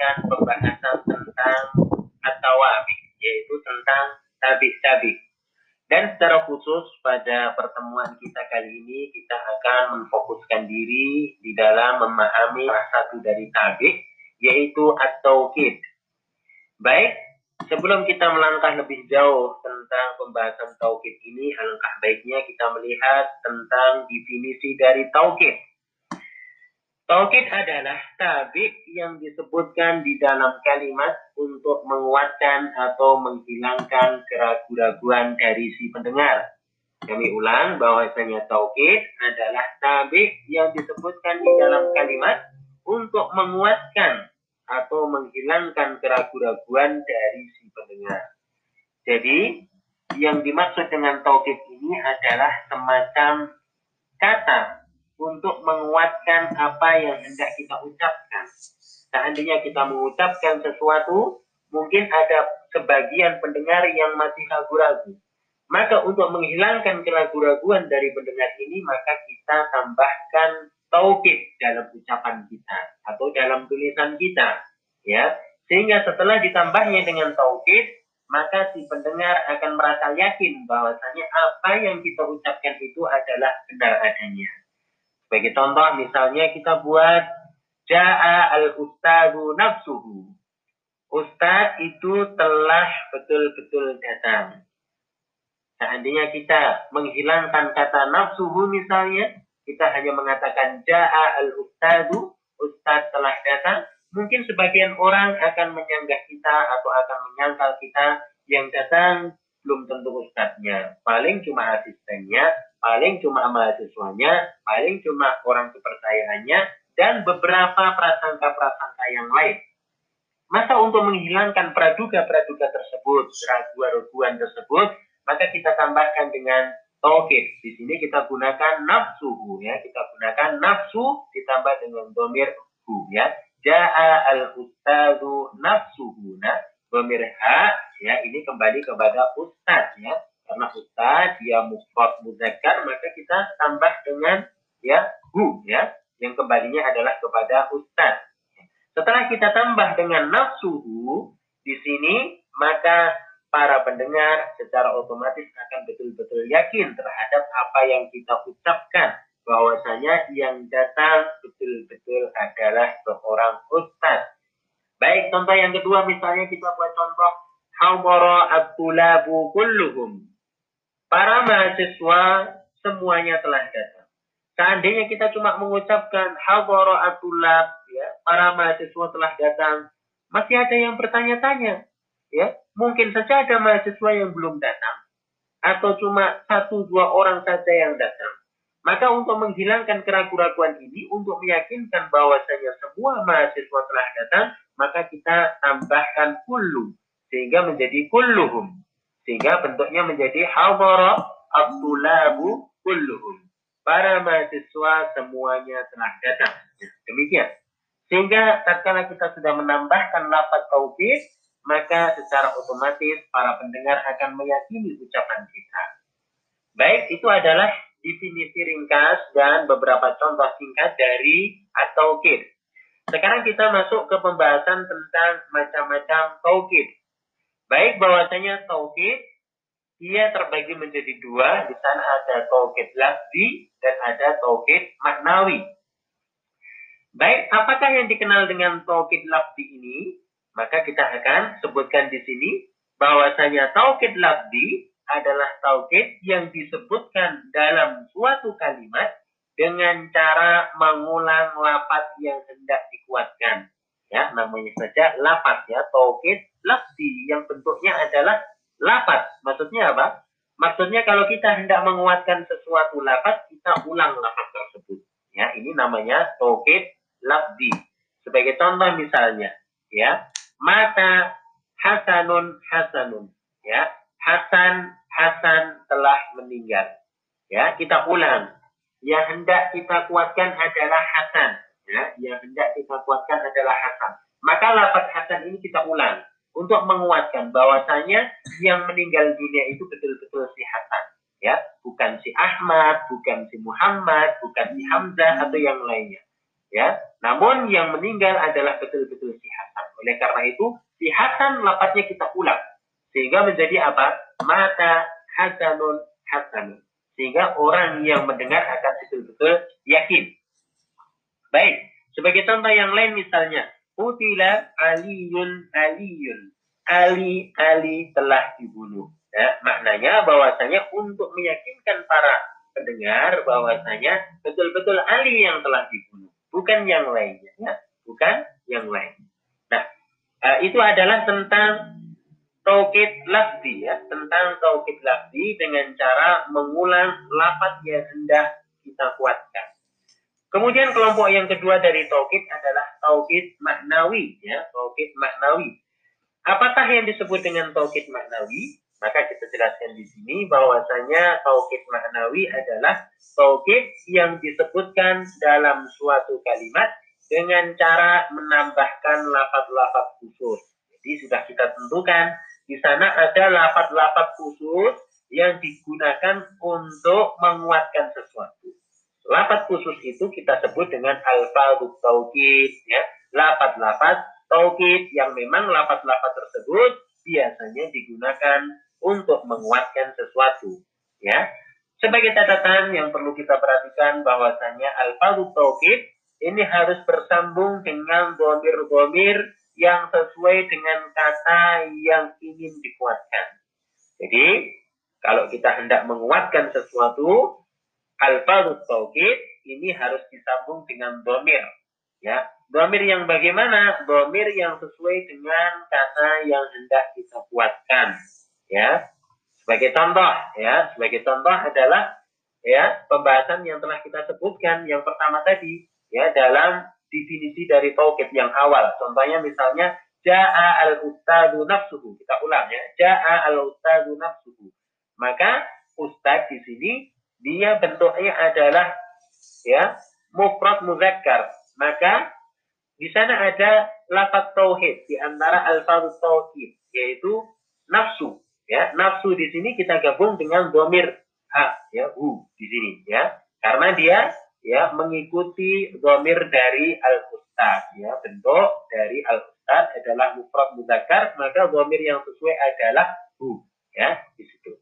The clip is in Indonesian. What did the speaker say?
melanjutkan pembahasan tentang atau yaitu tentang tabik-tabik. Dan secara khusus pada pertemuan kita kali ini kita akan memfokuskan diri di dalam memahami salah satu dari tabik yaitu at-tauqid. Baik, sebelum kita melangkah lebih jauh tentang pembahasan tauqid ini, alangkah baiknya kita melihat tentang definisi dari tauqid. Tauhid adalah tabik yang disebutkan di dalam kalimat untuk menguatkan atau menghilangkan keraguan-raguan dari si pendengar. Kami ulang bahwasanya tauhid adalah tabik yang disebutkan di dalam kalimat untuk menguatkan atau menghilangkan keraguan-raguan dari si pendengar. Jadi, yang dimaksud dengan tauhid ini adalah semacam kata untuk menguatkan apa yang hendak kita ucapkan. Seandainya kita mengucapkan sesuatu, mungkin ada sebagian pendengar yang masih ragu-ragu. Maka untuk menghilangkan keraguan-raguan dari pendengar ini, maka kita tambahkan taukid dalam ucapan kita atau dalam tulisan kita, ya. Sehingga setelah ditambahnya dengan taukid, maka si pendengar akan merasa yakin bahwasanya apa yang kita ucapkan itu adalah benar adanya. Sebagai contoh misalnya kita buat Ja'a al-ustadu nafsuhu. Ustad itu telah betul-betul datang. Seandainya kita menghilangkan kata nafsuhu misalnya, kita hanya mengatakan Ja'a al-ustadu, Ustad telah datang, mungkin sebagian orang akan menyanggah kita atau akan menyangkal kita yang datang belum tentu ustadznya. Paling cuma asistennya paling cuma mahasiswanya, paling cuma orang kepercayaannya, dan beberapa prasangka-prasangka yang lain. Maka untuk menghilangkan praduga-praduga tersebut, keraguan-raguan tersebut, maka kita tambahkan dengan tauhid. Di sini kita gunakan nafsuhu ya, kita gunakan nafsu ditambah dengan domir ya. Ja'a al-ustadu nafsuhu. Nah, domir ha ya ini kembali kepada ustad ya karena ustaz dia mufrad muzakkar maka kita tambah dengan ya hu ya yang kembalinya adalah kepada ustaz. Setelah kita tambah dengan nafsuhu di sini maka para pendengar secara otomatis akan betul-betul yakin terhadap apa yang kita ucapkan bahwasanya yang datang betul-betul adalah seorang ustaz. Baik, contoh yang kedua misalnya kita buat contoh Hawara at-tulabu kulluhum para mahasiswa semuanya telah datang. Seandainya kita cuma mengucapkan hadhara'atullah ya, para mahasiswa telah datang, masih ada yang bertanya-tanya, ya. Mungkin saja ada mahasiswa yang belum datang atau cuma satu dua orang saja yang datang. Maka untuk menghilangkan keraguan-keraguan ini, untuk meyakinkan bahwasanya semua mahasiswa telah datang, maka kita tambahkan kullu sehingga menjadi kulluhum. Sehingga bentuknya menjadi hadara abdulabu kulluhum. Para mahasiswa semuanya telah datang. Demikian. Sehingga tatkala kita sudah menambahkan lapat tauhid, maka secara otomatis para pendengar akan meyakini ucapan kita. Baik, itu adalah definisi ringkas dan beberapa contoh singkat dari at-tauhid. Sekarang kita masuk ke pembahasan tentang macam-macam tauhid. Baik bahwasanya tauhid ia terbagi menjadi dua. Di sana ada tauhid lafzi dan ada tauhid maknawi. Baik, apakah yang dikenal dengan tauhid lafzi ini? Maka kita akan sebutkan di sini bahwasanya tauhid lafzi adalah tauhid yang disebutkan dalam suatu kalimat dengan cara mengulang lapat yang hendak dikuatkan. Ya namanya saja lapat ya. Tauhid lafzi. Yang bentuknya adalah lapat. Maksudnya apa? Maksudnya kalau kita hendak menguatkan sesuatu lapat kita ulang lapat tersebut. Ya ini namanya tauhid lafzi. Sebagai contoh misalnya ya. Mata hasanun hasanun. Ya hasan hasan telah meninggal. Ya kita ulang yang hendak kita kuatkan adalah hasan ya, yang hendak kita kuatkan adalah Hasan. Maka lafaz Hasan ini kita ulang untuk menguatkan bahwasanya yang meninggal dunia itu betul-betul si Hasan, ya, bukan si Ahmad, bukan si Muhammad, bukan si Hamzah atau yang lainnya, ya. Namun yang meninggal adalah betul-betul si Hasan. Oleh karena itu, si Hasan lapatnya kita ulang. Sehingga menjadi apa? Mata Hasanun Hasanun. Sehingga orang yang mendengar akan betul-betul yakin. Baik, sebagai contoh yang lain misalnya, Utila Aliyun Aliyun. Ali Ali telah dibunuh. Ya, maknanya bahwasanya untuk meyakinkan para pendengar bahwasanya betul-betul Ali yang telah dibunuh, bukan yang lainnya, ya, bukan yang lain. Nah, uh, itu adalah tentang taukid lafzi ya, tentang taukid lafzi dengan cara mengulang lafaz yang hendak kita kuatkan. Kemudian kelompok yang kedua dari taukid adalah taukid maknawi ya, taukid maknawi. Apakah yang disebut dengan taukid maknawi? Maka kita jelaskan di sini bahwasanya taukid maknawi adalah taukid yang disebutkan dalam suatu kalimat dengan cara menambahkan lafaz-lafaz khusus. Jadi sudah kita tentukan di sana ada lafaz-lafaz khusus yang digunakan untuk menguatkan sesuatu. Lafaz khusus itu kita sebut dengan alfadut taukid ya. Lafaz-lafaz taukid yang memang lafaz-lafaz tersebut biasanya digunakan untuk menguatkan sesuatu. Ya, sebagai catatan yang perlu kita perhatikan bahwasanya alfadhu taukid ini harus bersambung dengan gomir-gomir yang sesuai dengan kata yang ingin dikuatkan. Jadi, kalau kita hendak menguatkan sesuatu, alfadhu taukid ini harus disambung dengan gomir. Ya, gomir yang bagaimana? Gomir yang sesuai dengan kata yang hendak kita kuatkan ya sebagai contoh ya sebagai contoh adalah ya pembahasan yang telah kita sebutkan yang pertama tadi ya dalam definisi dari tauhid yang awal. Contohnya misalnya jaa al ustadu nafsuhu. Kita ulang ya. Jaa al ustadu nafsuhu. Maka ustad di sini dia bentuknya adalah ya mufrad muzakkar. Maka di sana ada lafaz tauhid di antara alfaz tauhid yaitu nafsu ya. Nafsu di sini kita gabung dengan domir ha ya hu di sini ya. Karena dia ya mengikuti domir dari al ustad ya. Bentuk dari al ustad adalah mufrad mudakar maka domir yang sesuai adalah bu, ya di situ.